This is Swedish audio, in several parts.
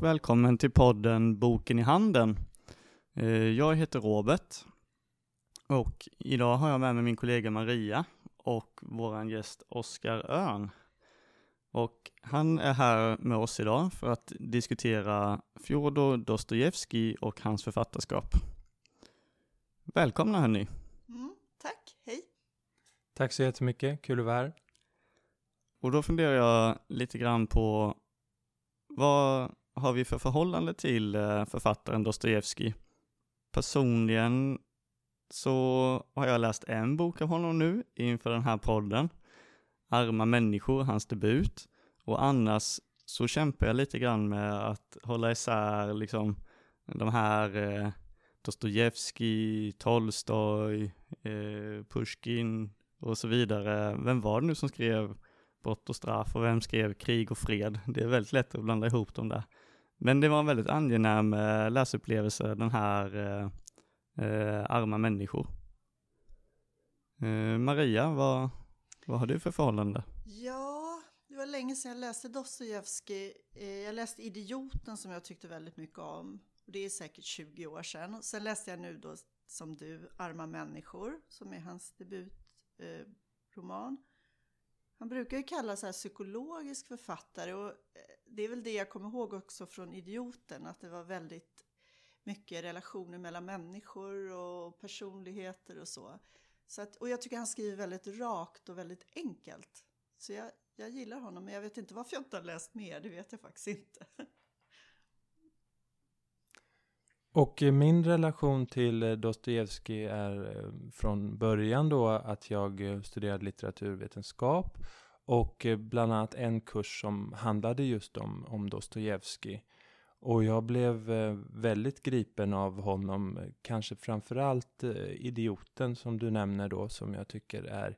Och välkommen till podden Boken i handen. Eh, jag heter Robert och idag har jag med mig min kollega Maria och våran gäst Oskar Örn. Och han är här med oss idag för att diskutera Fjodor Dostojevskij och hans författarskap. Välkomna hörni! Mm, tack, hej! Tack så jättemycket, kul att vara här. Och då funderar jag lite grann på vad har vi för förhållande till eh, författaren Dostojevskij? Personligen så har jag läst en bok av honom nu inför den här podden. Arma människor, hans debut. Och annars så kämpar jag lite grann med att hålla isär liksom de här eh, Dostojevskij, Tolstoj, eh, Pushkin och så vidare. Vem var det nu som skrev Brott och straff och vem skrev Krig och fred? Det är väldigt lätt att blanda ihop dem där. Men det var en väldigt angenäm eh, läsupplevelse, den här eh, eh, Arma människor. Eh, Maria, vad, vad har du för förhållande? Ja, det var länge sedan jag läste Dostojevskij. Eh, jag läste Idioten som jag tyckte väldigt mycket om. Det är säkert 20 år sedan. Sen läste jag nu då, som du, Arma människor, som är hans debutroman. Eh, Han brukar ju kallas sig psykologisk författare och eh, det är väl det jag kommer ihåg också från Idioten, att det var väldigt mycket relationer mellan människor och personligheter och så. så att, och jag tycker han skriver väldigt rakt och väldigt enkelt. Så jag, jag gillar honom, men jag vet inte varför jag inte har läst mer, det vet jag faktiskt inte. Och min relation till eh, Dostojevskij är eh, från början då att jag eh, studerade litteraturvetenskap och eh, bland annat en kurs som handlade just om, om Dostojevskij. Och jag blev eh, väldigt gripen av honom, kanske framförallt eh, Idioten som du nämner då, som jag tycker är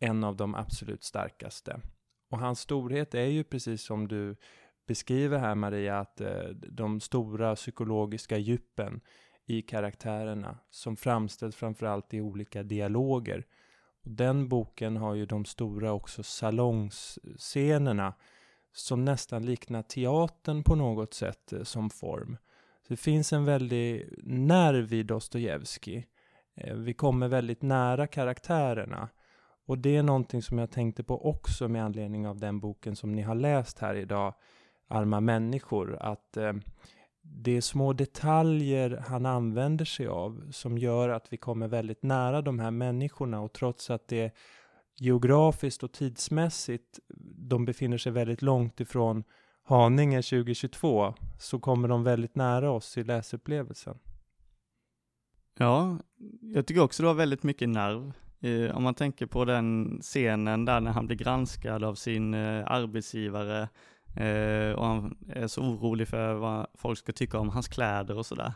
en av de absolut starkaste. Och hans storhet är ju precis som du beskriver här Maria, att de stora psykologiska djupen i karaktärerna som framställs framförallt i olika dialoger. Och den boken har ju de stora också salongsscenerna som nästan liknar teatern på något sätt eh, som form. Så det finns en väldig nerv i Dostojevskij. Eh, vi kommer väldigt nära karaktärerna. Och det är någonting som jag tänkte på också med anledning av den boken som ni har läst här idag, arma människor. Att eh, det är små detaljer han använder sig av som gör att vi kommer väldigt nära de här människorna och trots att det geografiskt och tidsmässigt de befinner sig väldigt långt ifrån Haninge 2022 så kommer de väldigt nära oss i läsupplevelsen. Ja, jag tycker också det var väldigt mycket nerv. Eh, om man tänker på den scenen där när han blir granskad av sin eh, arbetsgivare Eh, och han är så orolig för vad folk ska tycka om hans kläder och sådär.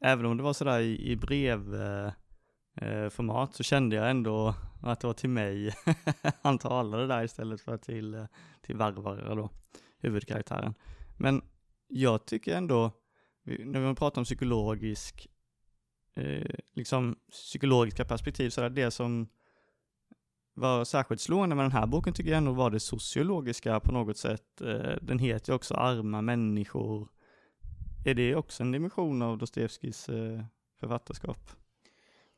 Även om det var sådär i, i brevformat eh, eh så kände jag ändå att det var till mig han talade där istället för till, eh, till Varvara då, huvudkaraktären. Men jag tycker ändå, när man pratar om psykologisk, eh, liksom psykologiska perspektiv, så är det som var särskilt slående med den här boken tycker jag ändå var det sociologiska på något sätt. Eh, den heter ju också Arma människor. Är det också en dimension av Dostojevskijs eh, författarskap?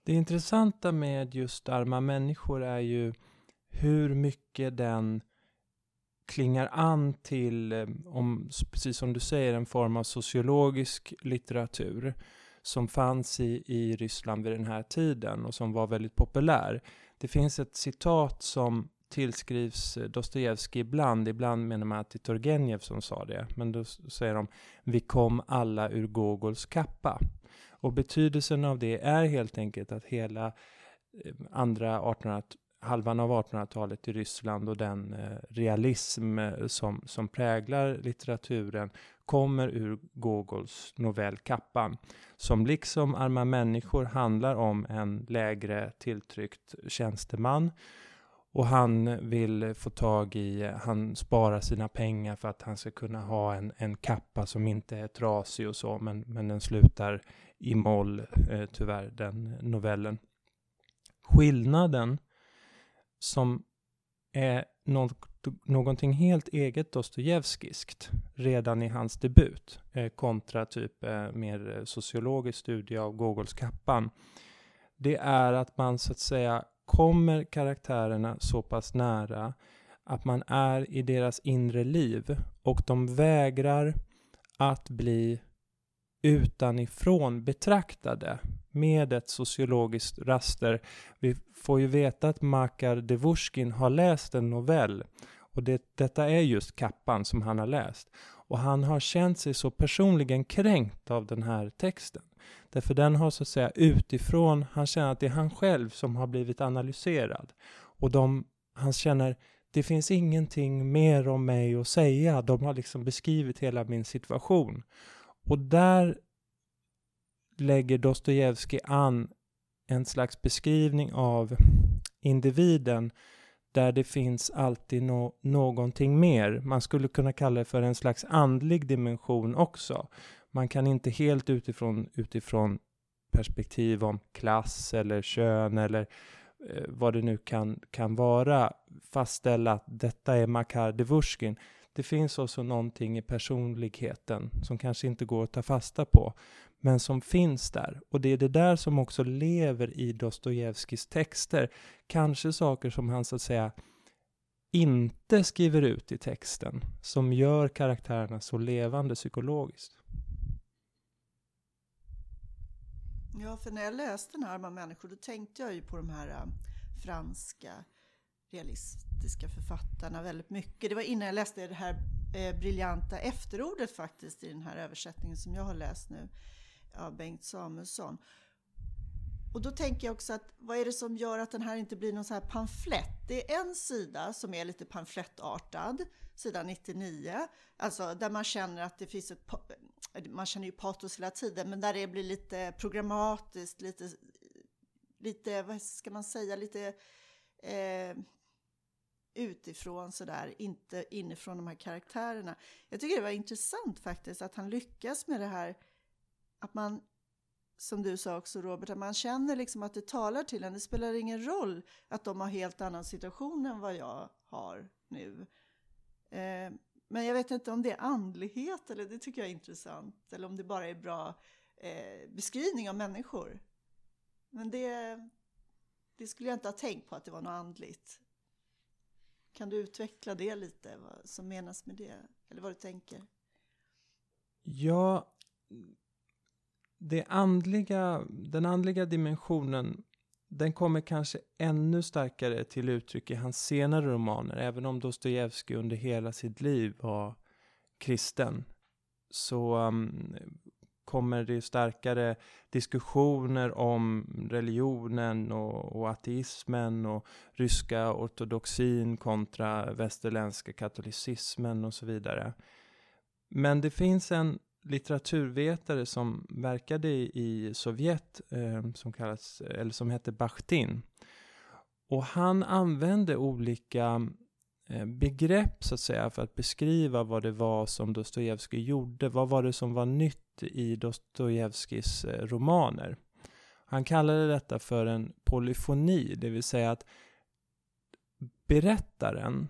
Det intressanta med just Arma människor är ju hur mycket den klingar an till, eh, om, precis som du säger, en form av sociologisk litteratur som fanns i, i Ryssland vid den här tiden och som var väldigt populär. Det finns ett citat som tillskrivs eh, Dostojevskij ibland. Ibland menar man att det är Turgenev som sa det. Men då säger de Vi kom alla ur Gogols kappa. Och betydelsen av det är helt enkelt att hela eh, andra 1800 halvan av 1800-talet i Ryssland och den eh, realism eh, som, som präglar litteraturen kommer ur Gogols novell Kappan, som liksom Arma människor handlar om en lägre tilltryckt tjänsteman. Och han vill få tag i, han sparar sina pengar för att han ska kunna ha en, en kappa som inte är trasig och så, men, men den slutar i moll, eh, tyvärr, den novellen. Skillnaden som är något någonting helt eget Dostojevskiskt redan i hans debut, eh, kontra typ eh, mer sociologisk studie av Gogols Kappan. Det är att man så att säga kommer karaktärerna så pass nära att man är i deras inre liv och de vägrar att bli utanifrån betraktade med ett sociologiskt raster. Vi får ju veta att Makar Devushkin har läst en novell och det, detta är just Kappan som han har läst. Och han har känt sig så personligen kränkt av den här texten. Därför den har så att säga utifrån, han känner att det är han själv som har blivit analyserad. Och de, han känner, det finns ingenting mer om mig att säga. De har liksom beskrivit hela min situation. Och där lägger Dostojevskij an en slags beskrivning av individen där det finns alltid no någonting mer. Man skulle kunna kalla det för en slags andlig dimension också. Man kan inte helt utifrån, utifrån perspektiv om klass eller kön eller eh, vad det nu kan, kan vara fastställa att detta är Makar Devushkin. Det finns också någonting i personligheten som kanske inte går att ta fasta på, men som finns där. Och det är det där som också lever i Dostojevskijs texter. Kanske saker som han så att säga inte skriver ut i texten, som gör karaktärerna så levande psykologiskt. Ja, för när jag läste den här Arma människor, då tänkte jag ju på de här äh, franska realistiska författarna väldigt mycket. Det var innan jag läste det här eh, briljanta efterordet faktiskt i den här översättningen som jag har läst nu av Bengt Samuelsson. Och då tänker jag också att vad är det som gör att den här inte blir någon så här pamflett? Det är en sida som är lite pamflettartad, sida 99, alltså där man känner att det finns ett, man känner ju patos hela tiden, men där det blir lite programmatiskt, lite, lite vad ska man säga, lite eh, utifrån sådär, inte inifrån de här karaktärerna. Jag tycker det var intressant faktiskt att han lyckas med det här att man, som du sa också Robert, att man känner liksom att det talar till en. Det spelar ingen roll att de har helt annan situation än vad jag har nu. Eh, men jag vet inte om det är andlighet eller det tycker jag är intressant. Eller om det bara är bra eh, beskrivning av människor. Men det, det skulle jag inte ha tänkt på att det var något andligt. Kan du utveckla det lite, vad som menas med det? Eller vad du tänker? Ja, det andliga, den andliga dimensionen den kommer kanske ännu starkare till uttryck i hans senare romaner. Även om Dostojevskij under hela sitt liv var kristen så um, kommer det starkare diskussioner om religionen och, och ateismen och ryska ortodoxin kontra västerländska katolicismen och så vidare. Men det finns en litteraturvetare som verkade i Sovjet eh, som, kallas, eller som hette Bakhtin. Och han använde olika eh, begrepp så att säga för att beskriva vad det var som Dostojevskij gjorde. Vad var det som var nytt i Dostojevskijs eh, romaner? Han kallade detta för en polyfoni, det vill säga att berättaren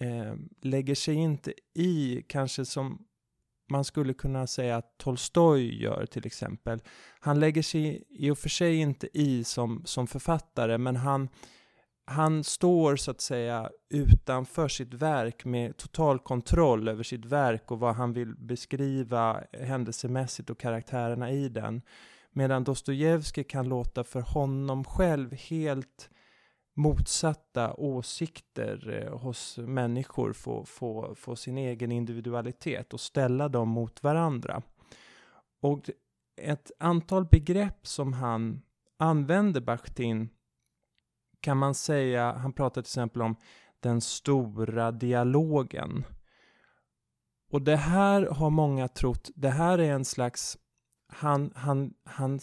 eh, lägger sig inte i, kanske som man skulle kunna säga att Tolstoj gör till exempel. Han lägger sig i och för sig inte i som, som författare, men han, han står så att säga utanför sitt verk med total kontroll över sitt verk och vad han vill beskriva händelsemässigt och karaktärerna i den. Medan Dostojevskij kan låta för honom själv helt motsatta åsikter eh, hos människor få, få, få sin egen individualitet och ställa dem mot varandra. Och ett antal begrepp som han använder Bakhtin kan man säga, han pratar till exempel om den stora dialogen. Och det här har många trott, det här är en slags, han, han, han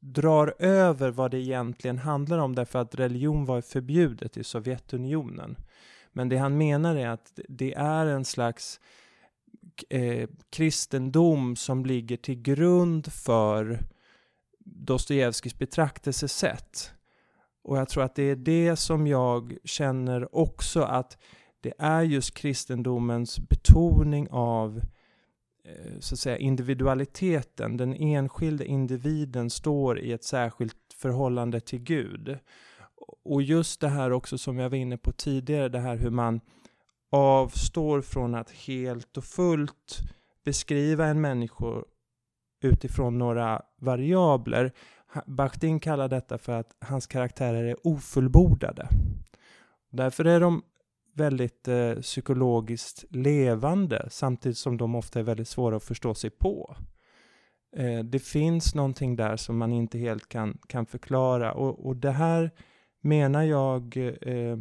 drar över vad det egentligen handlar om därför att religion var förbjudet i Sovjetunionen. Men det han menar är att det är en slags eh, kristendom som ligger till grund för Dostojevskijs betraktelsesätt. Och jag tror att det är det som jag känner också att det är just kristendomens betoning av eh, så att säga individualiteten. Den enskilde individen står i ett särskilt förhållande till Gud. Och just det här också som jag var inne på tidigare, det här hur man avstår från att helt och fullt beskriva en människa utifrån några variabler. Bakhtin kallar detta för att hans karaktärer är ofullbordade. Därför är de väldigt eh, psykologiskt levande samtidigt som de ofta är väldigt svåra att förstå sig på. Eh, det finns någonting där som man inte helt kan, kan förklara och, och det här menar jag, eh,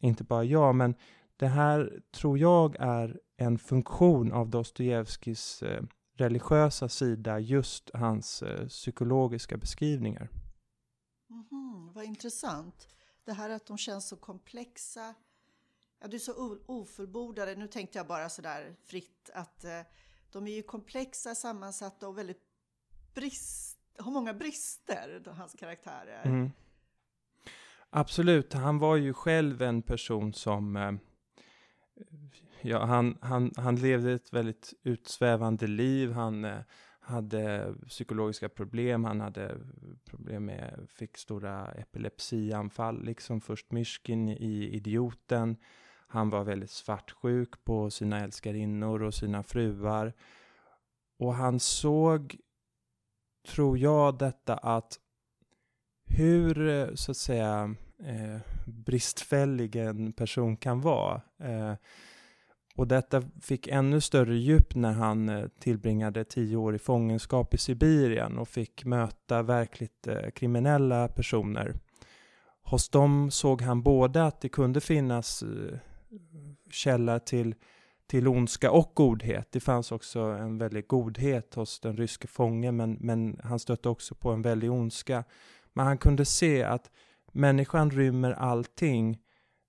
inte bara jag, men det här tror jag är en funktion av Dostojevskijs eh, religiösa sida, just hans eh, psykologiska beskrivningar. Mm -hmm, vad intressant. Det här att de känns så komplexa. Ja, du är så ofullbordade. Nu tänkte jag bara sådär fritt att eh, de är ju komplexa, sammansatta och väldigt brist, har många brister, hans karaktärer. Mm. Absolut, han var ju själv en person som eh, ja, han, han, han levde ett väldigt utsvävande liv. Han eh, hade psykologiska problem. Han hade problem med, fick stora epilepsianfall, liksom först Myrskin i Idioten. Han var väldigt svartsjuk på sina älskarinnor och sina fruar. Och han såg, tror jag, detta att hur, eh, så att säga, eh, bristfällig en person kan vara. Eh, och detta fick ännu större djup när han eh, tillbringade tio år i fångenskap i Sibirien och fick möta verkligt eh, kriminella personer. Hos dem såg han både att det kunde finnas eh, källa till, till ondska och godhet. Det fanns också en väldig godhet hos den ryske fången, men, men han stötte också på en väldig ondska. Men han kunde se att människan rymmer allting.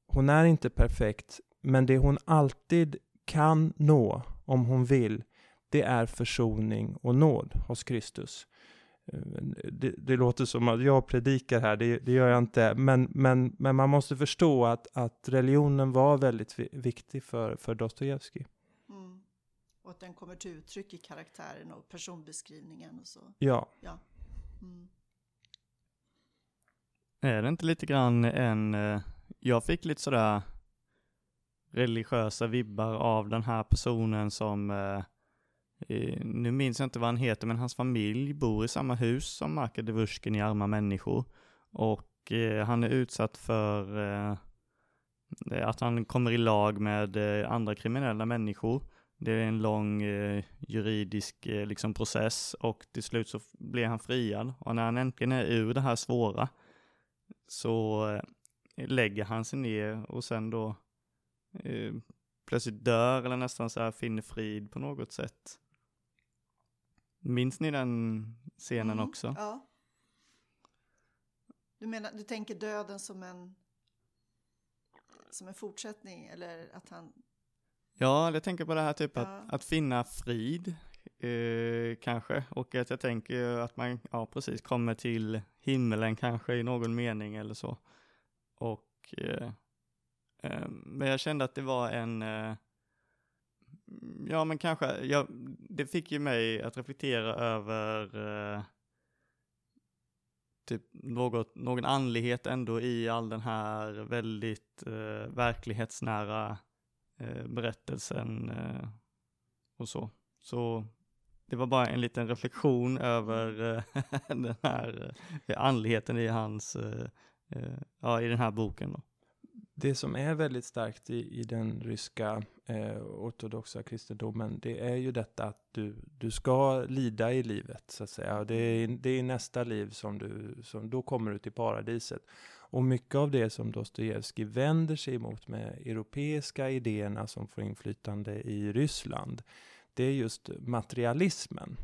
Hon är inte perfekt, men det hon alltid kan nå, om hon vill, det är försoning och nåd hos Kristus. Eh, det, det, låter som att jag predikar här, det, det, gör jag inte. Men, men, men man måste förstå att, att religionen var väldigt viktig för, för Dostojevskij. Mm. Och att den kommer till uttryck i karaktären och personbeskrivningen och så. Ja. ja. Mm. Är det inte lite grann en, eh, jag fick lite sådär religiösa vibbar av den här personen som, eh, nu minns jag inte vad han heter, men hans familj bor i samma hus som Marka Devushkin i Arma människor. Och eh, han är utsatt för eh, att han kommer i lag med eh, andra kriminella människor. Det är en lång eh, juridisk eh, liksom process och till slut så blir han friad. Och när han äntligen är ur det här svåra så eh, lägger han sig ner och sen då eh, plötsligt dör eller nästan så här finner frid på något sätt. Minns ni den scenen mm, också? Ja. Du menar, du tänker döden som en som en fortsättning eller att han Ja, jag tänker på det här typ ja. att, att finna frid eh, kanske och att jag tänker att man, ja precis, kommer till himmelen kanske i någon mening eller så. Och eh, men jag kände att det var en, eh, ja men kanske, ja, det fick ju mig att reflektera över eh, typ något, någon andlighet ändå i all den här väldigt eh, verklighetsnära eh, berättelsen eh, och så. Så det var bara en liten reflektion över eh, den här andligheten i hans, ja i den här boken då. Det som är väldigt starkt i, i den ryska eh, ortodoxa kristendomen, det är ju detta att du, du ska lida i livet, så att säga. Det är, det är nästa liv som du, som, då kommer du till paradiset. Och mycket av det som Dostojevskij vänder sig emot med europeiska idéerna som får inflytande i Ryssland, det är just materialismen.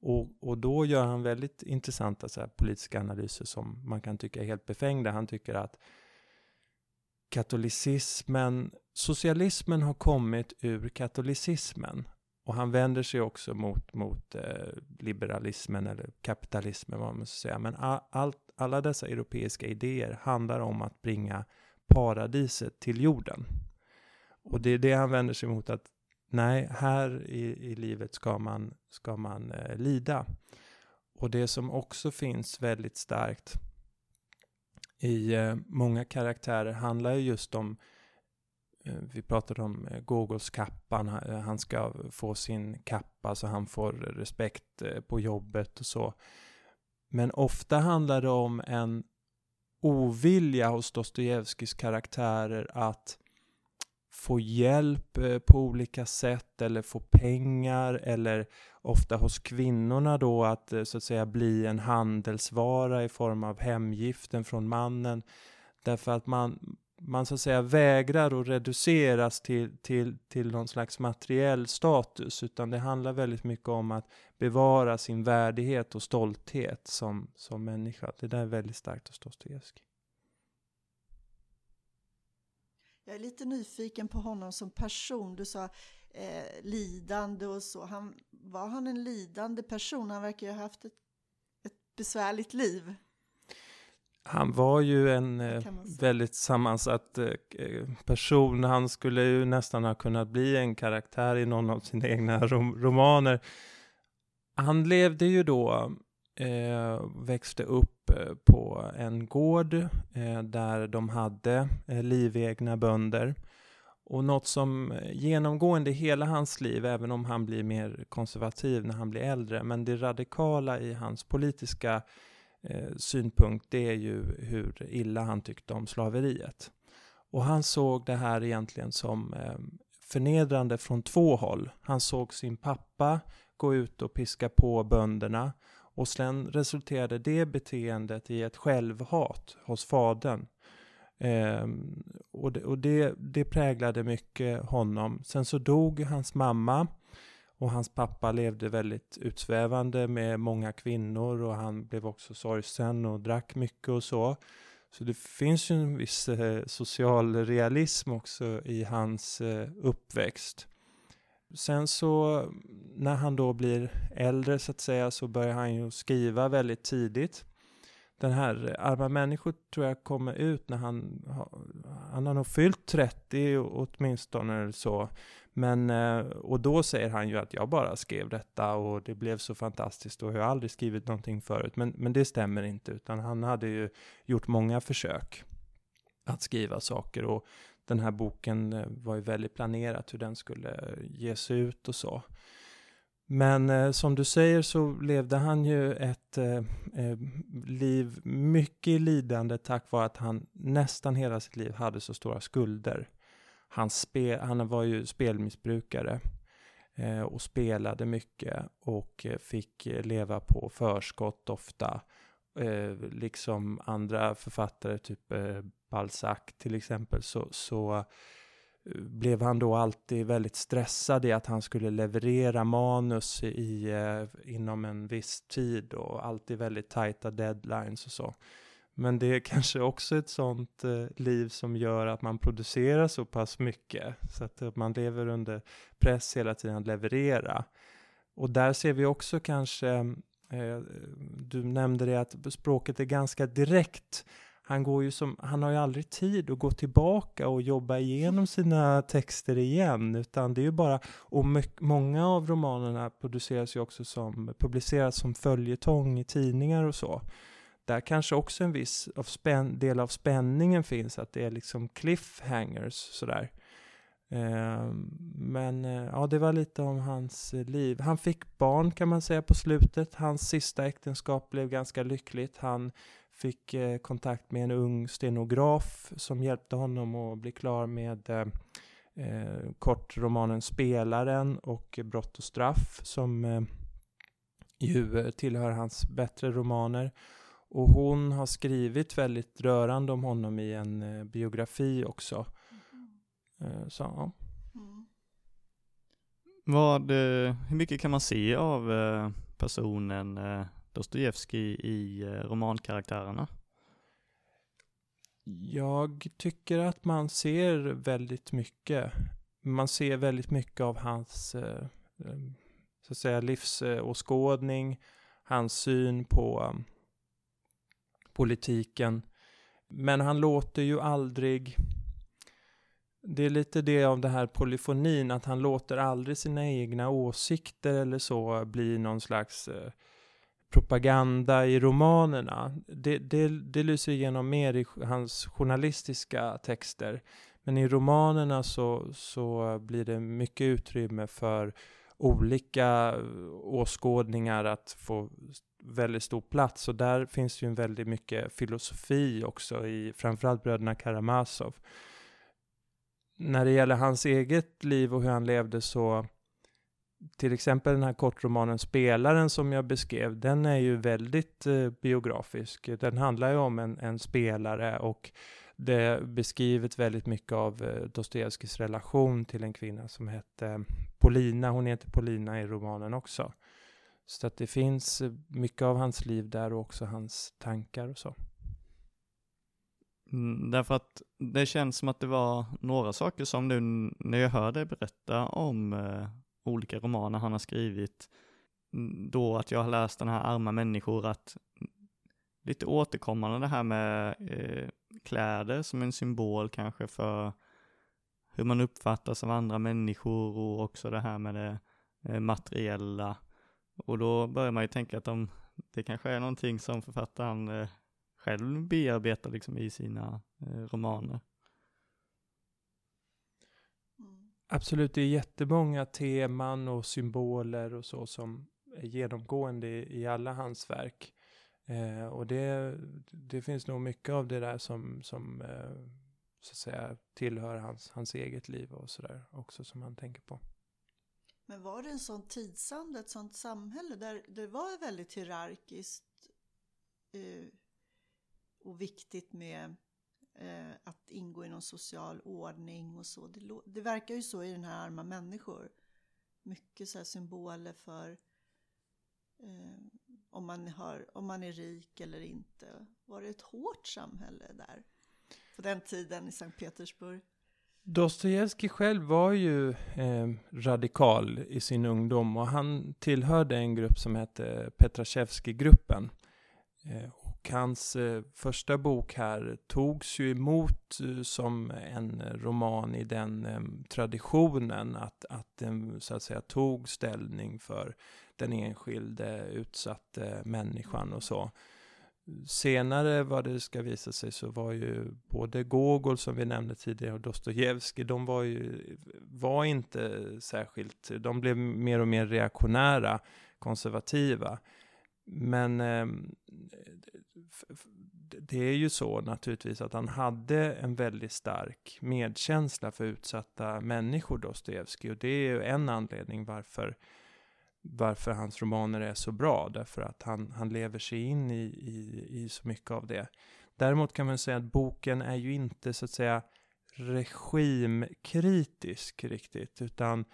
Och, och då gör han väldigt intressanta så här, politiska analyser som man kan tycka är helt befängda. Han tycker att katolicismen, socialismen har kommit ur katolicismen. Och han vänder sig också mot, mot eh, liberalismen eller kapitalismen, vad man ska säga. Men all, all, alla dessa europeiska idéer handlar om att bringa paradiset till jorden. Och det är det han vänder sig mot, att nej, här i, i livet ska man, ska man eh, lida. Och det som också finns väldigt starkt i eh, många karaktärer handlar ju just om eh, vi pratade om eh, Gogols kappan, han ska få sin kappa så han får respekt på jobbet och så. Men ofta handlar det om en ovilja hos Dostojevskijs karaktärer att få hjälp eh, på olika sätt eller få pengar eller ofta hos kvinnorna då att eh, så att säga bli en handelsvara i form av hemgiften från mannen. Därför att man, man så att säga vägrar att reduceras till, till, till någon slags materiell status utan det handlar väldigt mycket om att bevara sin värdighet och stolthet som, som människa. Det där är väldigt starkt hos Dostojevskij. Jag är lite nyfiken på honom som person. Du sa eh, lidande och så. Han, var han en lidande person? Han verkar ju ha haft ett, ett besvärligt liv. Han var ju en eh, väldigt sammansatt eh, person. Han skulle ju nästan ha kunnat bli en karaktär i någon av sina egna rom romaner. Han levde ju då, eh, växte upp eh, på en gård eh, där de hade eh, livegna bönder. Och något som eh, genomgående hela hans liv, även om han blir mer konservativ när han blir äldre, men det radikala i hans politiska eh, synpunkt, det är ju hur illa han tyckte om slaveriet. Och han såg det här egentligen som eh, förnedrande från två håll. Han såg sin pappa gå ut och piska på bönderna och sen resulterade det beteendet i ett självhat hos fadern. Eh, och det, och det, det präglade mycket honom. Sen så dog hans mamma och hans pappa levde väldigt utsvävande med många kvinnor och han blev också sorgsen och drack mycket och så. Så det finns ju en viss eh, social realism också i hans eh, uppväxt. Sen så när han då blir äldre så att säga så börjar han ju skriva väldigt tidigt. Den här Arma människor tror jag kommer ut när han, han har nog fyllt 30 åtminstone eller så. Men, eh, och då säger han ju att jag bara skrev detta och det blev så fantastiskt och jag har aldrig skrivit någonting förut. Men, men det stämmer inte, utan han hade ju gjort många försök att skriva saker och den här boken eh, var ju väldigt planerat hur den skulle eh, ges ut och så. Men eh, som du säger så levde han ju ett eh, eh, liv mycket i lidande tack vare att han nästan hela sitt liv hade så stora skulder. Han, spe, han var ju spelmissbrukare eh, och spelade mycket och eh, fick eh, leva på förskott ofta. Eh, liksom andra författare, typ eh, Balzac till exempel, så, så eh, blev han då alltid väldigt stressad i att han skulle leverera manus i, eh, inom en viss tid och alltid väldigt tajta deadlines och så. Men det är kanske också ett sånt eh, liv som gör att man producerar så pass mycket så att eh, man lever under press hela tiden att leverera. Och där ser vi också kanske, Eh, du nämnde det att språket är ganska direkt han, går ju som, han har ju aldrig tid att gå tillbaka och jobba igenom sina texter igen, utan det är ju bara, och många av romanerna produceras ju också som, publiceras som följetong i tidningar och så. Där kanske också en viss av spän, del av spänningen finns, att det är liksom cliffhangers sådär. Ehm, men eh, ja, det var lite om hans eh, liv. Han fick barn kan man säga på slutet. Hans sista äktenskap blev ganska lyckligt. Han fick eh, kontakt med en ung stenograf som hjälpte honom att bli klar med eh, eh, kortromanen Spelaren och Brott och straff som eh, ju eh, tillhör hans bättre romaner. Och hon har skrivit väldigt rörande om honom i en eh, biografi också. Mm. så, ja. Mm. Vad, hur mycket kan man se av personen Dostojevskij i eh, romankaraktärerna? Jag tycker att man ser väldigt mycket. Man ser väldigt mycket av hans eh, eh, så att säga, livsåskådning, hans syn på politiken. Men han låter ju aldrig det är lite det av det här polyfonin, att han låter aldrig sina egna åsikter eller så bli någon slags eh, propaganda i romanerna. Det, det, det lyser igenom mer i hans journalistiska texter. Men i romanerna så, så blir det mycket utrymme för olika eh, åskådningar att få väldigt stor plats. Och där finns ju en väldigt mycket filosofi också i framförallt bröderna Karamazov. När det gäller hans eget liv och hur han levde så till exempel den här kortromanen Spelaren som jag beskrev, den är ju väldigt eh, biografisk. Den handlar ju om en, en, spelare och det är beskrivet väldigt mycket av eh, Dostojevskijs relation till en kvinna som hette Polina. Hon heter Polina i romanen också. Så att det finns eh, mycket av hans liv där och också hans tankar och så. Mm, därför att det känns som att det var några saker som nu när jag hör dig berätta om eh, olika romaner han har skrivit, då att jag har läst den här Arma människor, att lite återkommande det här med eh, kläder som en symbol kanske för hur man uppfattas av andra människor och också det här med det eh, materiella. Och då börjar man ju tänka att de, det kanske är någonting som författaren eh, själv bearbetar liksom i sina eh, romaner. Absolut, det är jättemånga teman och symboler och så som är genomgående i, i alla hans verk. Eh, och det, det finns nog mycket av det där som, som eh, så att säga tillhör hans, hans eget liv och sådär också som han tänker på. Men var det en sån tidsanda, ett sånt samhälle där det var väldigt hierarkiskt eh, och viktigt med eh, att ingå i någon social ordning och så. Det, det, verkar ju så i den här Arma människor. Mycket så symboler för eh, om, man har, om man är rik eller inte. Var det ett hårt samhälle där på den tiden i Sankt Petersburg? Dostojevskij själv var ju eh, radikal i sin ungdom och han tillhörde en grupp som hette Petrashevskij-gruppen. Eh, och hans eh, första bok här togs ju emot eh, som en roman i den eh, traditionen att, att den så att säga tog ställning för den enskilde utsatte människan och så. Senare vad det ska visa sig så var ju både Gogol som vi nämnde tidigare och Dostojevskij, de var ju var inte särskilt, de blev mer och mer reaktionära, konservativa. Men eh, det är ju så naturligtvis att han hade en väldigt stark medkänsla för utsatta människor, Dostojevskij. Och det är ju en anledning varför, varför hans romaner är så bra. Därför att han, han lever sig in i, i, i så mycket av det. Däremot kan man säga att boken är ju inte så att säga regimkritisk riktigt, utan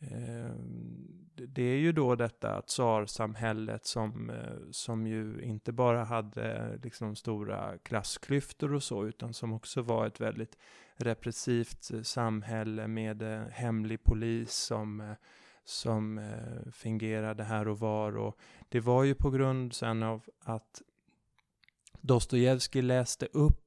Ehm, det är ju då detta tsarsamhället som, eh, som ju inte bara hade eh, liksom stora klassklyftor och så, utan som också var ett väldigt repressivt eh, samhälle med hemlig polis som, som fingerade här och var. Och det var ju på grund sen av att Dostojevskij läste upp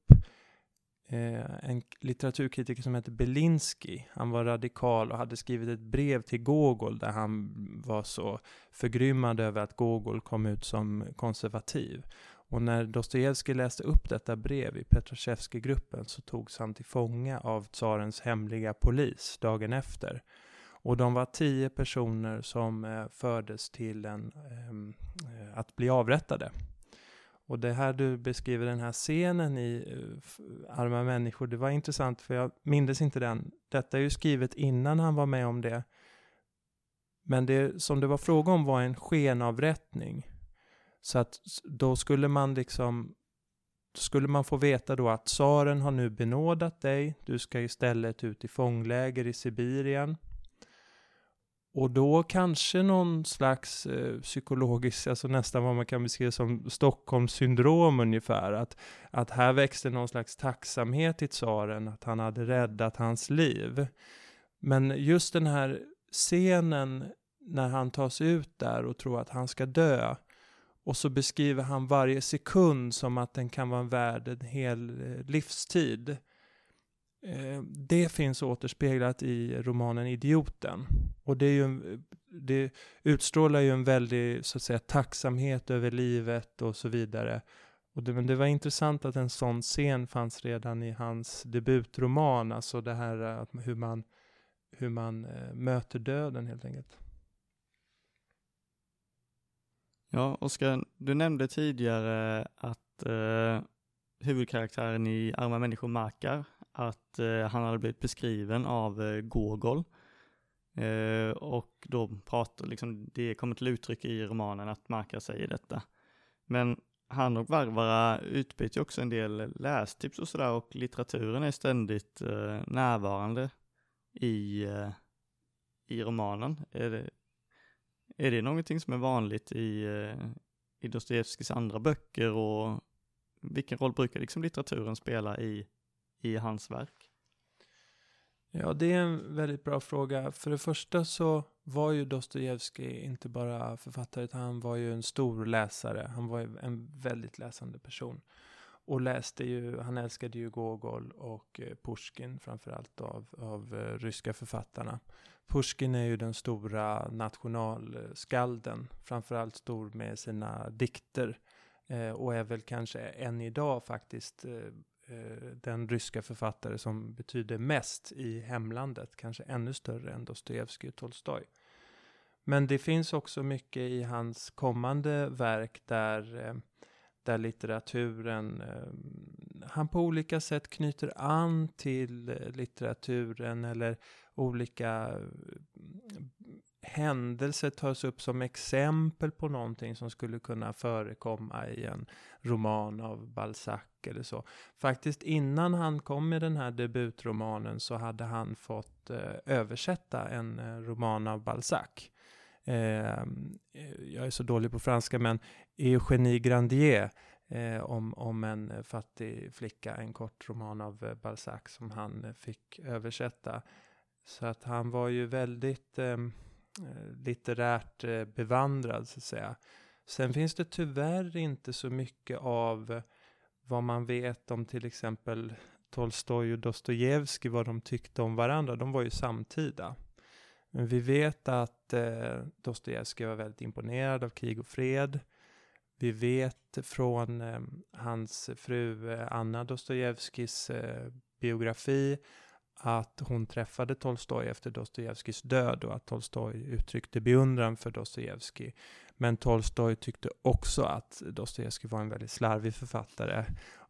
eh, en litteraturkritiker som heter Belinsky. Han var radikal och hade skrivit ett brev till Gogol där han var så förgrymmad över att Gogol kom ut som konservativ. Och när Dostojevskij läste upp detta brev i Petrashevskij-gruppen så togs han till fånga av tsarens hemliga polis dagen efter. Och de var tio personer som eh, fördes till en, ehm, eh, att bli avrättade. Och det här du beskriver den här scenen i eh, Arma människor, det var intressant för jag mindes inte den. Detta är ju skrivet innan han var med om det. Men det som det var fråga om var en skenavrättning. Så att då skulle man liksom skulle man få veta då att tsaren har nu benådat dig, du ska istället ut i fångläger i Sibirien. Och då kanske någon slags eh, psykologisk, alltså nästan vad man kan beskriva som Stockholmssyndrom ungefär. Att, att här växte någon slags tacksamhet i tsaren, att han hade räddat hans liv. Men just den här scenen när han tas ut där och tror att han ska dö. Och så beskriver han varje sekund som att den kan vara värd en hel eh, livstid. Eh, det finns återspeglat i romanen Idioten. Och det, är ju, det utstrålar ju en väldig så att säga, tacksamhet över livet och så vidare. Och det, men det var intressant att en sån scen fanns redan i hans debutroman, alltså det här eh, hur man, hur man eh, möter döden helt enkelt. Ja, Oskar, du nämnde tidigare att eh, huvudkaraktären i Arma människor Makar, att eh, han hade blivit beskriven av eh, Gogol. Eh, och då pratar, liksom, det kommer till uttryck i romanen att Marka säger detta. Men han och Varvara utbyter ju också en del lästips och sådär och litteraturen är ständigt eh, närvarande i, eh, i romanen. Är det, är det någonting som är vanligt i, eh, i Dostojevskijs andra böcker och vilken roll brukar liksom litteraturen spela i, i hans verk? Ja, det är en väldigt bra fråga. För det första så var ju Dostojevskij inte bara författare, utan han var ju en stor läsare. Han var en väldigt läsande person. Och läste ju, han älskade ju Gogol och eh, Pushkin framförallt av, av eh, ryska författarna. Pushkin är ju den stora nationalskalden, framförallt stor med sina dikter. Eh, och är väl kanske än idag faktiskt eh, Eh, den ryska författare som betyder mest i hemlandet, kanske ännu större än Dostojevskij och Tolstoj. Men det finns också mycket i hans kommande verk där, eh, där litteraturen, eh, han på olika sätt knyter an till litteraturen eller olika händelser tas upp som exempel på någonting som skulle kunna förekomma i en roman av Balzac eller så. Faktiskt innan han kom med den här debutromanen så hade han fått eh, översätta en eh, roman av Balzac. Ehm, eh, jag är så dålig på franska men Eugénie Grandier eh, om, om en fattig flicka, en kort roman av eh, Balzac som han eh, fick översätta. Så att han var ju väldigt Eh, Eh, litterärt eh, bevandrad så att säga. Sen finns det tyvärr inte så mycket av vad man vet om till exempel Tolstoj och Dostojevskij, vad de tyckte om varandra. De var ju samtida. Men vi vet att eh, Dostojevskij var väldigt imponerad av krig och fred. Vi vet från eh, hans fru eh, Anna Dostojevskijs eh, biografi att hon träffade Tolstoj efter Dostojevskijs död och att Tolstoj uttryckte beundran för Dostojevskij. Men Tolstoj tyckte också att Dostojevskij var en väldigt slarvig författare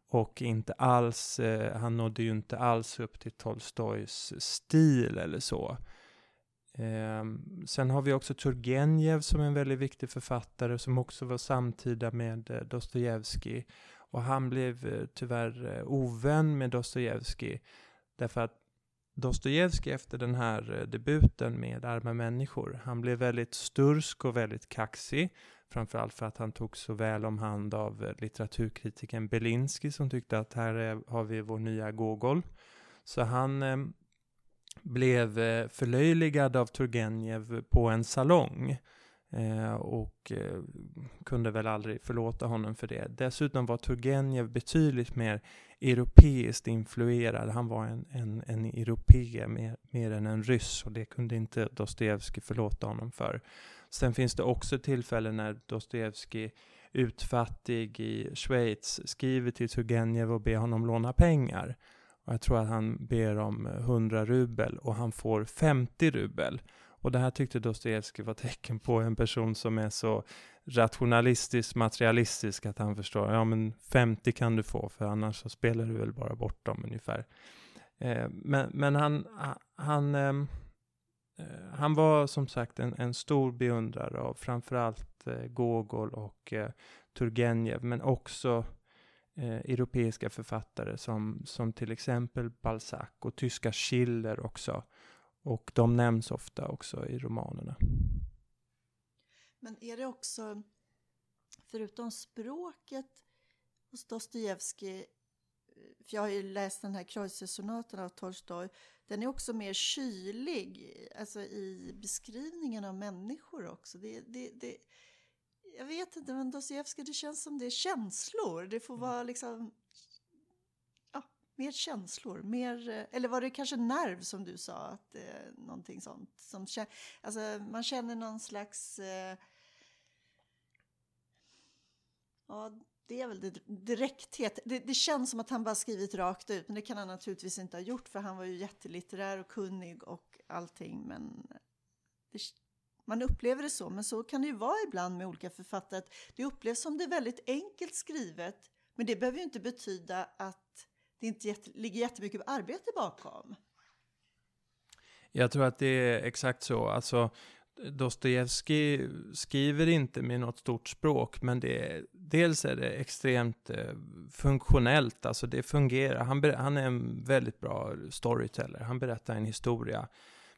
och inte alls, eh, han nådde ju inte alls upp till Tolstojs stil eller så. Eh, sen har vi också Turgenev som är en väldigt viktig författare som också var samtida med eh, Dostojevskij. Och han blev eh, tyvärr eh, ovän med Dostojevskij därför att Dostojevskij efter den här eh, debuten med Arma människor. Han blev väldigt stursk och väldigt kaxig. Framförallt för att han tog så väl om hand av eh, litteraturkritiken Belinsky som tyckte att här är, har vi vår nya Gogol. Så han eh, blev eh, förlöjligad av Turgenev på en salong. Eh, och eh, kunde väl aldrig förlåta honom för det. Dessutom var Turgenev betydligt mer europeiskt influerad. Han var en, en, en europé mer, mer än en ryss och det kunde inte Dostojevskij förlåta honom för. Sen finns det också tillfällen när Dostojevskij utfattig i Schweiz skriver till Turgenev och ber honom låna pengar. Och jag tror att han ber om 100 rubel och han får 50 rubel. Och det här tyckte Dostojevskij var tecken på en person som är så rationalistisk, materialistisk att han förstår, ja men 50 kan du få för annars så spelar du väl bara bort dem ungefär. Eh, men, men han, han, ehm, eh, han var som sagt en, en stor beundrare av framförallt eh, Gogol och eh, Turgenev, men också eh, europeiska författare som, som till exempel Balzac och tyska Schiller också. Och de nämns ofta också i romanerna. Men är det också, förutom språket hos Dostojevskij, för jag har ju läst den här Kreuzersonaten av Tolstoj, den är också mer kylig, alltså i beskrivningen av människor också. Det, det, det, jag vet inte, men Dostojevskij, det känns som det är känslor. Det får vara liksom mer känslor, mer, eh, eller var det kanske nerv som du sa, att eh, någonting sånt? Som, alltså, man känner någon slags... Eh, ja, det är väl det, direkthet. Det, det, känns som att han bara skrivit rakt ut, men det kan han naturligtvis inte ha gjort, för han var ju jättelitterär och kunnig och allting, men det, man upplever det så, men så kan det ju vara ibland med olika författare. Det upplevs som det är väldigt enkelt skrivet, men det behöver ju inte betyda att det inte jätte, ligger jättemycket arbete bakom. Jag tror att det är exakt så. Alltså, Dostojevskij skriver inte med något stort språk, men det, dels är det extremt eh, funktionellt, alltså det fungerar. Han, han är en väldigt bra storyteller, han berättar en historia.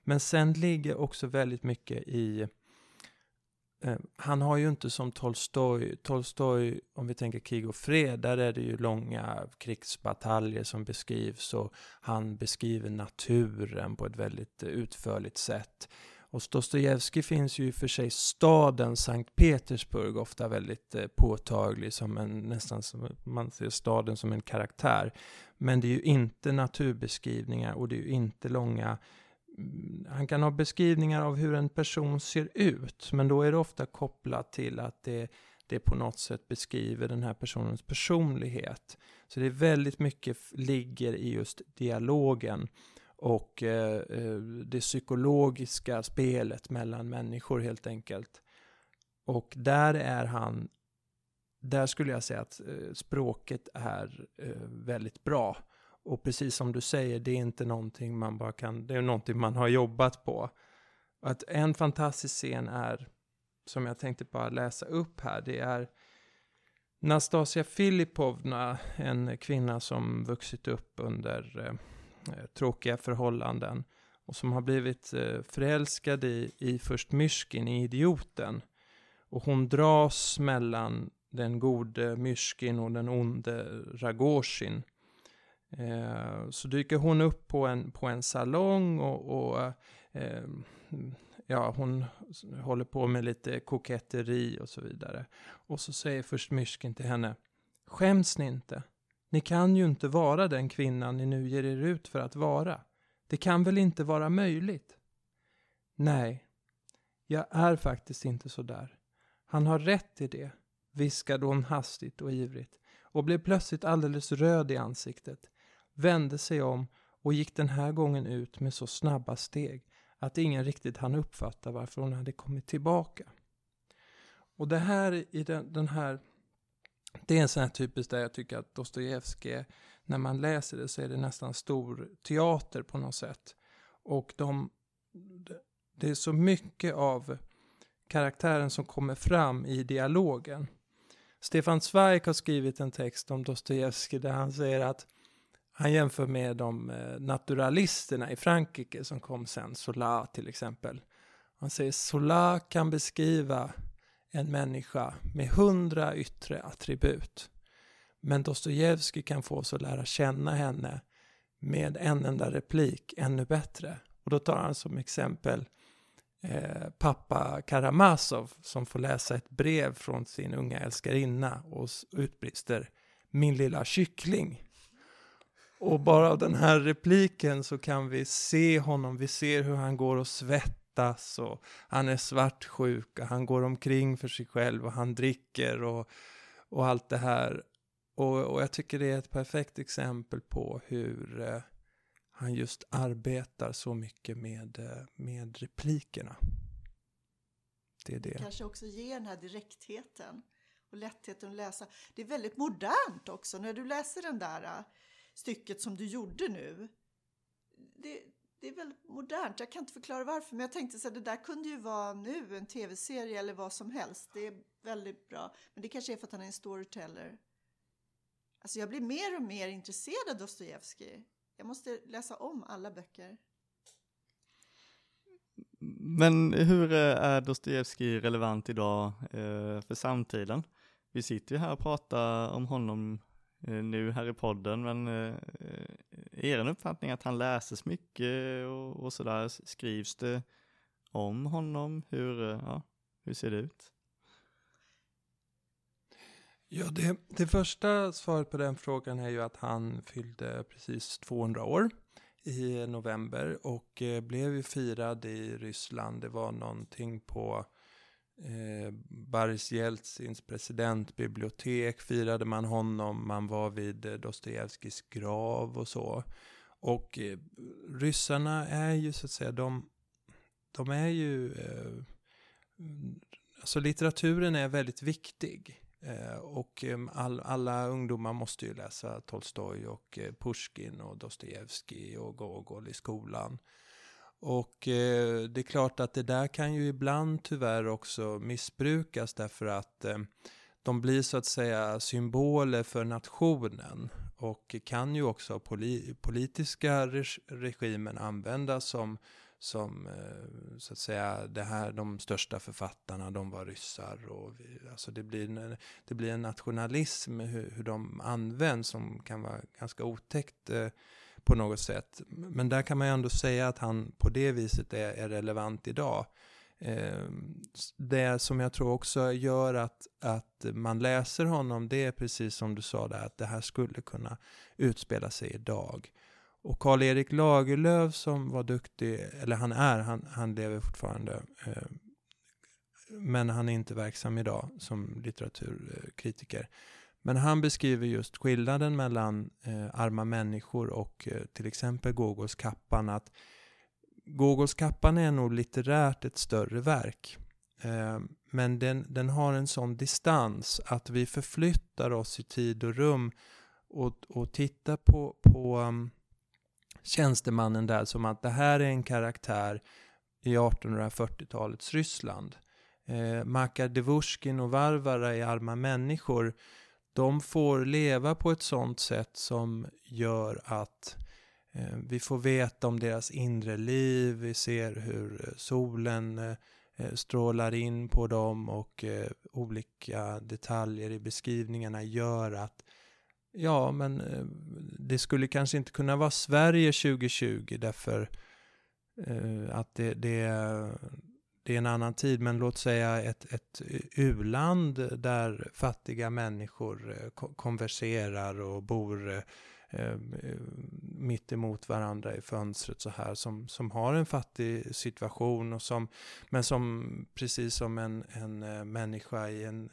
Men sen ligger också väldigt mycket i eh, Eh, han har ju inte som Tolstoj, Tolstoj, om vi tänker krig och fred, där är det ju långa krigsbataljer som beskrivs och han beskriver naturen på ett väldigt utförligt sätt. Och Dostojevskij finns ju i för sig staden Sankt Petersburg ofta väldigt eh, påtaglig som en, nästan som, man ser staden som en karaktär. Men det är ju inte naturbeskrivningar och det är ju inte långa Mm, han kan ha beskrivningar av hur en person ser ut, men då är det ofta kopplat till att det, det på något sätt beskriver den här personens personlighet. Så det är väldigt mycket ligger i just dialogen och eh, eh, det psykologiska spelet mellan människor helt enkelt. Och där är han, där skulle jag säga att eh, språket är eh, väldigt bra. Och precis som du säger, det är inte någonting man bara kan, det är någonting man har jobbat på. Att en fantastisk scen är, som jag tänkte bara läsa upp här, det är Nastasia Filipovna, en kvinna som vuxit upp under eh, eh tråkiga förhållanden och som har blivit eh, förälskad i, i först Myrskin, i idioten. Och hon dras mellan den gode Myrskin och den onde Ragoshin. Eh, så dyker hon upp på en, på en salong och, och eh, ja, hon håller på med lite koketteri och så vidare. Och så säger först Myrskin till henne, skäms ni inte? Ni kan ju inte vara den kvinnan ni nu ger er ut för att vara. Det kan väl inte vara möjligt? Nej, jag är faktiskt inte så där. Han har rätt i det, viskade hon hastigt och ivrigt och blev plötsligt alldeles röd i ansiktet, vände sig om och gick den här gången ut med så snabba steg att ingen riktigt hann uppfatta varför hon hade kommit tillbaka. Och det här i den, den här det är en sån här typisk där jag tycker att Dostojevskij, när man läser det så är det nästan stor teater på något sätt. Och de, det är så mycket av karaktären som kommer fram i dialogen. Stefan Zweig har skrivit en text om Dostojevskij där han säger att han jämför med de eh, naturalisterna i Frankrike som kom sen, Zola till exempel. Han säger Zola kan beskriva en människa med hundra yttre attribut. Men Dostojevskij kan få oss att lära känna henne med en enda replik ännu bättre. Och då tar han som exempel eh, pappa Karamazov som får läsa ett brev från sin unga älskarinna och utbrister min lilla kyckling. Och bara av den här repliken så kan vi se honom, vi ser hur han går och svettas och han är svartsjuk och han går omkring för sig själv och han dricker och, och allt det här. Och, och jag tycker det är ett perfekt exempel på hur eh, han just arbetar så mycket med, eh, med replikerna. Det är det. Kanske också ger den här direktheten och lättheten att läsa. Det är väldigt modernt också när du läser den där eh, stycket som du gjorde nu. Det, det är väldigt modernt. Jag kan inte förklara varför, men jag tänkte så här, det där kunde ju vara nu en tv-serie eller vad som helst. Det är väldigt bra. Men det kanske är för att han är en storyteller. Alltså jag blir mer och mer intresserad av Dostojevskij. Jag måste läsa om alla böcker. Men hur är Dostojevskij relevant idag eh, för samtiden? Vi sitter ju här och pratar om honom Eh, nu här i podden, men är eh, en uppfattning att han läses mycket och, och sådär? Skrivs det om honom? Hur, eh, ja, hur ser det ut? Ja, det, det första svaret på den frågan är ju att han fyllde precis 200 år i november och blev ju firad i Ryssland. Det var någonting på eh, Boris Jeltsins presidentbibliotek firade man honom. Man var vid eh, Dostojevskijs grav och så. Och eh, ryssarna är ju så att säga, de, de är ju, eh, alltså litteraturen är väldigt viktig. Eh, och eh, all, alla ungdomar måste ju läsa Tolstoj och eh, Pushkin och Dostojevskij och Gogol i skolan. Och eh, det är klart att det där kan ju ibland tyvärr också missbrukas därför att eh, de blir så att säga symboler för nationen och kan ju också poli politiska regimen användas som som eh, så att säga det här, de största författarna, de var ryssar. Och vi, alltså det, blir en, det blir en nationalism hur, hur de används som kan vara ganska otäckt eh, på något sätt. Men där kan man ju ändå säga att han på det viset är, är relevant idag. Eh, det som jag tror också gör att, att man läser honom, det är precis som du sa där, att det här skulle kunna utspela sig idag. Och Karl-Erik Lagerlöf som var duktig, eller han är, han, han lever fortfarande, eh, men han är inte verksam idag som litteraturkritiker. Men han beskriver just skillnaden mellan eh, arma människor och eh, till exempel Gogols kappan. Att Gogols kappan är nog litterärt ett större verk. Eh, men den, den har en sån distans att vi förflyttar oss i tid och rum och, och tittar på, på um, tjänstemannen där som att det här är en karaktär i 1840-talets Ryssland. Eh, Makar Devushkin och Varvara är Arma människor, de får leva på ett sånt sätt som gör att eh, vi får veta om deras inre liv, vi ser hur eh, solen eh, strålar in på dem och olika detaljer i beskrivningarna gör att Ja, men det skulle kanske inte kunna vara Sverige 2020 därför att det, det, det är en annan tid. Men låt säga ett, ett u-land där fattiga människor eh, konverserar och bor eh, eh, mitt emot varandra i fönstret så här som, som har en fattig situation och som, men som precis som en, en människa i en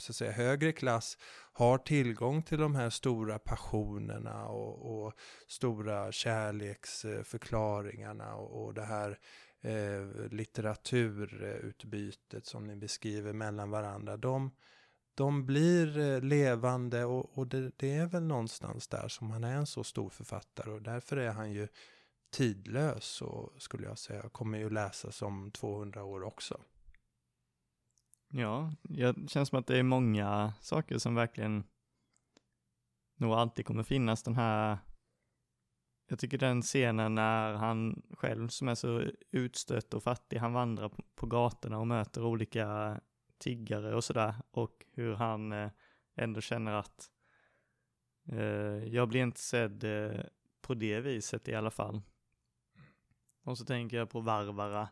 så att säga, högre klass har tillgång till de här stora passionerna och, och stora kärleksförklaringarna och, och det här eh, litteraturutbytet som ni beskriver mellan varandra. De, de blir eh, levande och, och det, det, är väl någonstans där som han är en så stor författare och därför är han ju tidlös och skulle jag säga kommer ju läsas om 200 år också. Ja, det känns som att det är många saker som verkligen nog alltid kommer finnas den här jag tycker den scenen när han själv som är så utstött och fattig, han vandrar på gatorna och möter olika tiggare och sådär och hur han eh, ändå känner att eh, jag blir inte sedd eh, på det viset i alla fall. Och så tänker jag på Varvara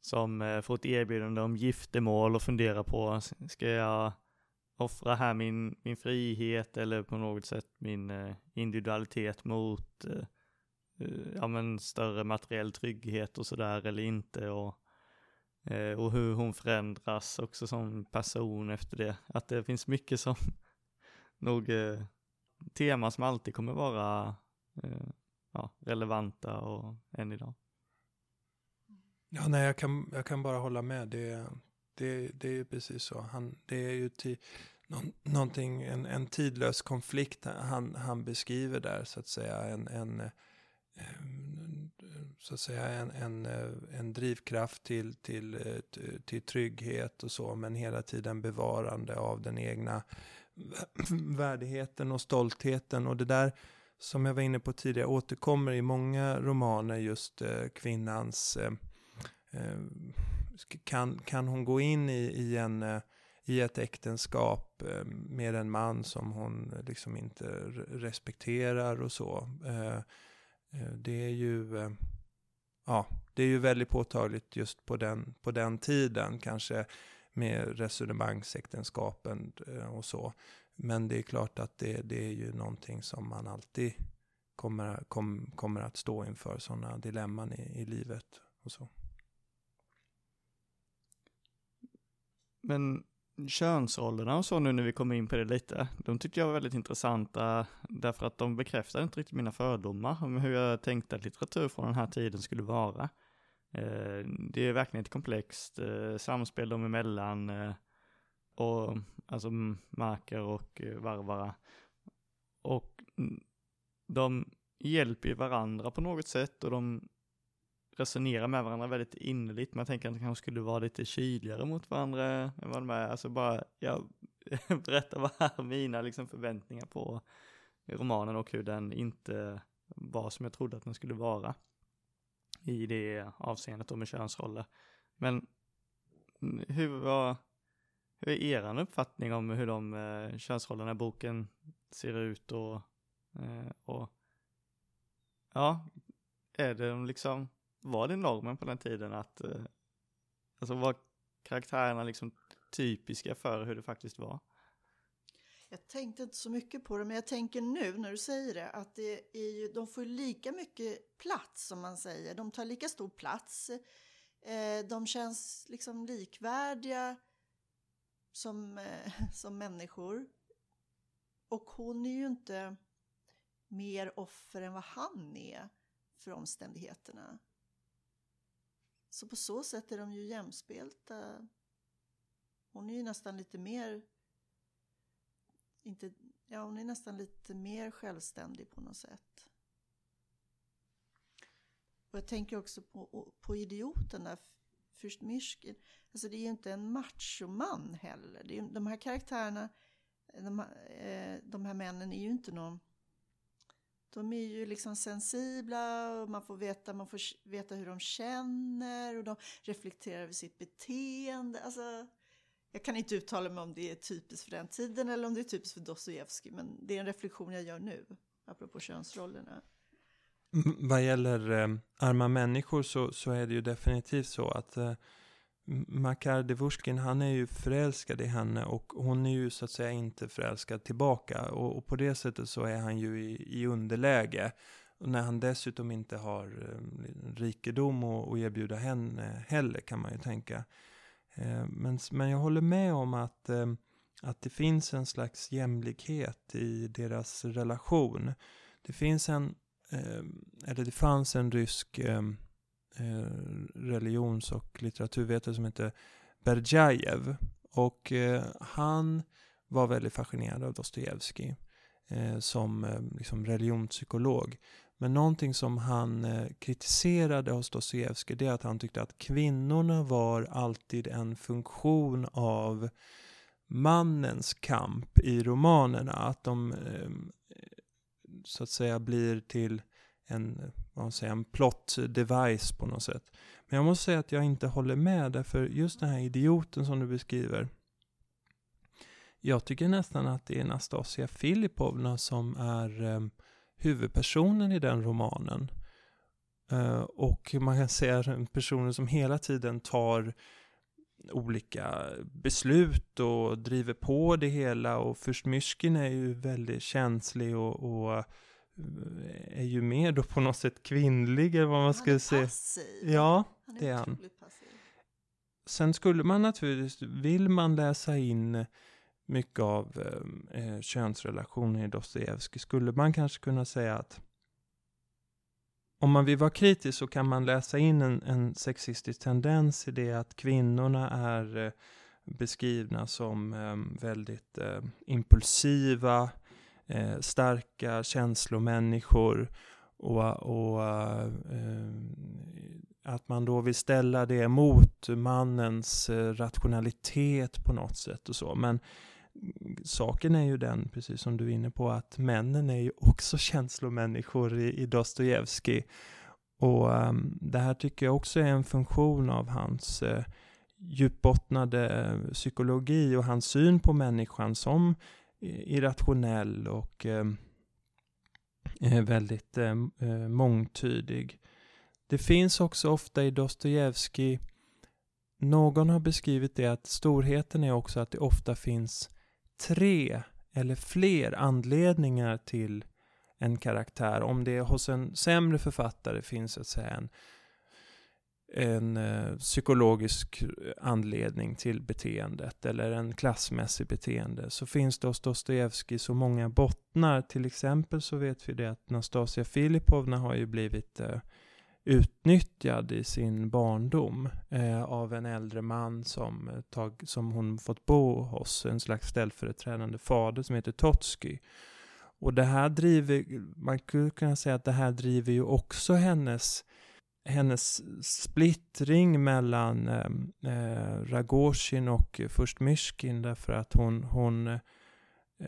som eh, får ett erbjudande om giftermål och funderar på, ska jag offra här min, min frihet eller på något sätt min eh, individualitet mot eh, Eh, ja, men större materiell trygghet och sådär eller inte och, eh, och hur hon förändras också som person efter det. Att det finns mycket som nog eh, tema som alltid kommer vara ja, relevanta och än idag. Ja, nej, jag kan, jag kan bara hålla med. Det, det, det är precis så. Han, det är ju till, någon, någonting, en, en tidlös konflikt han, han beskriver där, så att säga. En, en, Eh, så att säga en, en, eh, en drivkraft till, till, eh, till trygghet och så, men hela tiden bevarande av den egna värdigheten och stoltheten. Och det där, som jag var inne på tidigare, återkommer i många romaner, just kvinnans kan, kan hon gå in i, i, en, i ett äktenskap med en man som hon liksom inte respekterar och så. Eh, det är ju, eh, ja, det är ju väldigt påtagligt just på den, på den tiden. Kanske med resonemangsäktenskapen eh, och så. Men det är klart att det, det är ju någonting som man alltid kommer, kom, kommer att stå inför, sådana dilemman i, i livet och så. Men könsrollerna och så nu när vi kommer in på det lite, de tyckte jag var väldigt intressanta därför att de bekräftade inte riktigt mina fördomar om hur jag tänkte att litteratur från den här tiden skulle vara. Eh, det är verkligen ett komplext eh, samspel dem emellan eh, och alltså Marker och Varvara. Och mm, de hjälper varandra på något sätt och de resonera med varandra väldigt innerligt. Man tänker att de kanske skulle vara lite kyligare mot varandra än vad de är. Alltså bara, jag berättar vad är mina liksom förväntningar på romanen och hur den inte var som jag trodde att den skulle vara i det avseendet då med könsroller. Men hur var, hur är er uppfattning om hur de eh, könsrollerna i boken ser ut och, eh, och ja, är det liksom, var det normen på den tiden att, eh, alltså var karaktärerna liksom typiska för hur det faktiskt var? Jag tänkte inte så mycket på det, men jag tänker nu när du säger det att det är ju, de får lika mycket plats som man säger. De tar lika stor plats. Eh, de känns liksom likvärdiga som, eh, som människor. Och hon är ju inte mer offer än vad han är för omständigheterna. Så på så sätt är de ju jämspelta. Hon är ju nästan lite mer inte, ja, hon är nästan lite mer självständig på något sätt. Och jag tänker också på, på idioten där, Fürst Myrskin. Alltså det är ju inte en machoman heller. Det är, de här karaktärerna, de, eh, de här männen är ju inte någon... De är ju liksom sensibla och man får veta, man får veta hur de känner och de reflekterar över sitt beteende. Alltså, jag kan inte uttala mig om det är typiskt för den tiden eller om det är typiskt för Dostojevskij, men det är en reflektion jag gör nu, apropå könsrollerna. Vad gäller eh, arma människor så, så är det ju definitivt så att eh, Makar Devushkin, han är ju förälskad i henne och hon är ju så att säga inte förälskad tillbaka. Och, och på det sättet så är han ju i, i underläge. Och när han dessutom inte har eh, rikedom att erbjuda henne heller kan man ju tänka. Eh, men, men jag håller med om att, eh, att det finns en slags jämlikhet i deras relation. Det finns en, eh, eller det fanns en rysk eh, Eh, religions och litteraturvetare som heter Berdjajev. Och eh, han var väldigt fascinerad av Dostojevskij eh, som liksom religionspsykolog. Men någonting som han eh, kritiserade hos Dostojevskij det är att han tyckte att kvinnorna var alltid en funktion av mannens kamp i romanerna. Att de så att säga blir till en, vad man säger, en plot device på något sätt. Men jag måste säga att jag inte håller med därför just den här idioten som du beskriver jag tycker nästan att det är Nastasia Filipovna som är eh, huvudpersonen i den romanen. Eh, och man kan säga personen som hela tiden tar olika beslut och driver på det hela och först Myrskin är ju väldigt känslig och, och är ju mer då på något sätt kvinnlig eller vad man ska säga. Passiv. Ja, han är det är han. Passiv. Sen skulle man naturligtvis, vill man läsa in mycket av eh, eh, könsrelationer i Dostojevskij skulle man kanske kunna säga att om man vill vara kritisk så kan man läsa in en, en sexistisk tendens i det att kvinnorna är eh, beskrivna som eh, väldigt eh, impulsiva, eh, starka känslomänniskor och, och eh, att man då vill ställa det mot mannens eh, rationalitet på något sätt och så. Men saken är ju den, precis som du är inne på, att männen är ju också känslomänniskor i, i Dostojevskij. Och um, det här tycker jag också är en funktion av hans uh, djupbottnade eh, psykologi och hans syn på människan som irrationell och ehm, eh, väldigt ehm, eh, mångtydig. Det finns också ofta i Dostojevskij någon har beskrivit det att storheten är också att det ofta finns tre eller fler anledningar till en karaktär. Om det hos en sämre författare finns så att säga en, en eh, psykologisk eh, anledning till beteendet eller en klassmässig beteende så finns det hos Dostojevskij så många bottnar. Till exempel så vet vi det att Nastasia Filipovna har ju blivit eh, utnyttjad i sin barndom eh, av en äldre man som, eh, tag, som hon fått bo hos, en slags ställföreträdande fader som heter Totski. Och det här driver, man skulle kunna säga att det här driver ju också hennes hennes splittring mellan ehm, eh, Ragoshin och först Myshkin därför att hon, hon, eh,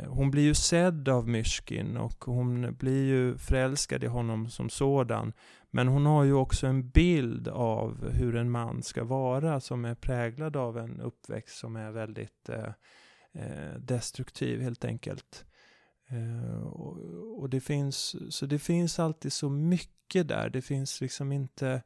hon blir ju sedd av Myshkin och hon blir ju förälskad i honom som sådan. Men hon har ju också en bild av hur en man ska vara som är präglad av en uppväxt som är väldigt eh, eh destruktiv helt enkelt. Eh, och, och, det finns, så det finns alltid så mycket där. Det finns liksom inte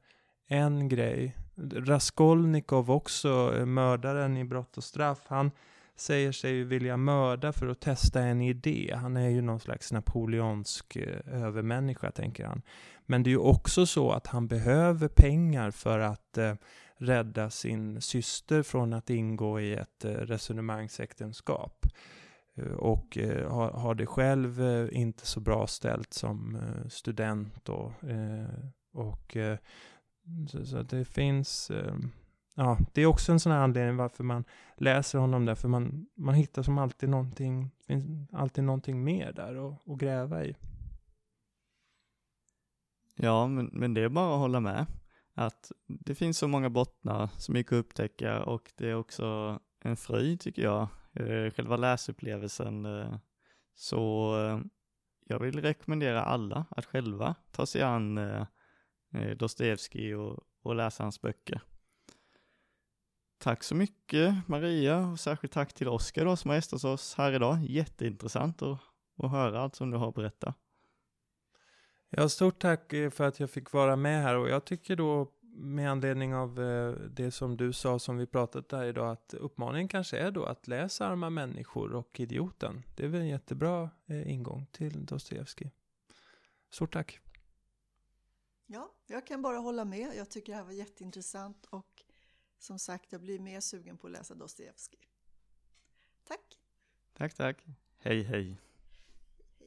en grej. Raskolnikov också, eh, mördaren i Brott och straff, han säger sig vilja mörda för att testa en idé. Han är ju någon slags napoleonsk eh, övermänniska, tänker han. Men det är ju också så att han behöver pengar för att eh, rädda sin syster från att ingå i ett eh, resonemangsäktenskap. Eh, och eh, har, har det själv eh, inte så bra ställt som student då. och så, så det finns ehm, ja, det är också en sån här anledning varför man läser honom där, för man, man hittar som alltid någonting, finns alltid någonting mer där att, att gräva i. Ja, men, men det är bara att hålla med. Att det finns så många bottnar som gick att upptäcka och det är också en fröjd tycker jag, Eh, själva läsupplevelsen. Eh, så eh, jag vill rekommendera alla att själva ta sig an eh, eh, Dostojevskij och, och läsa hans böcker. Tack så mycket Maria och särskilt tack till Oskar då som har gästat oss här idag. Jätteintressant att, att höra allt som du har att berätta. Ja, stort tack för att jag fick vara med här och jag tycker då med anledning av eh, det som du sa som vi pratat där idag att uppmaningen kanske är då att läsa Arma människor och Idioten. Det är väl en jättebra eh, ingång till Dostojevskij. Stort tack. Ja, jag kan bara hålla med. Jag tycker det här var jätteintressant och som sagt, jag blir mer sugen på att läsa Dostojevskij. Tack! Tack, tack. Hej, hej.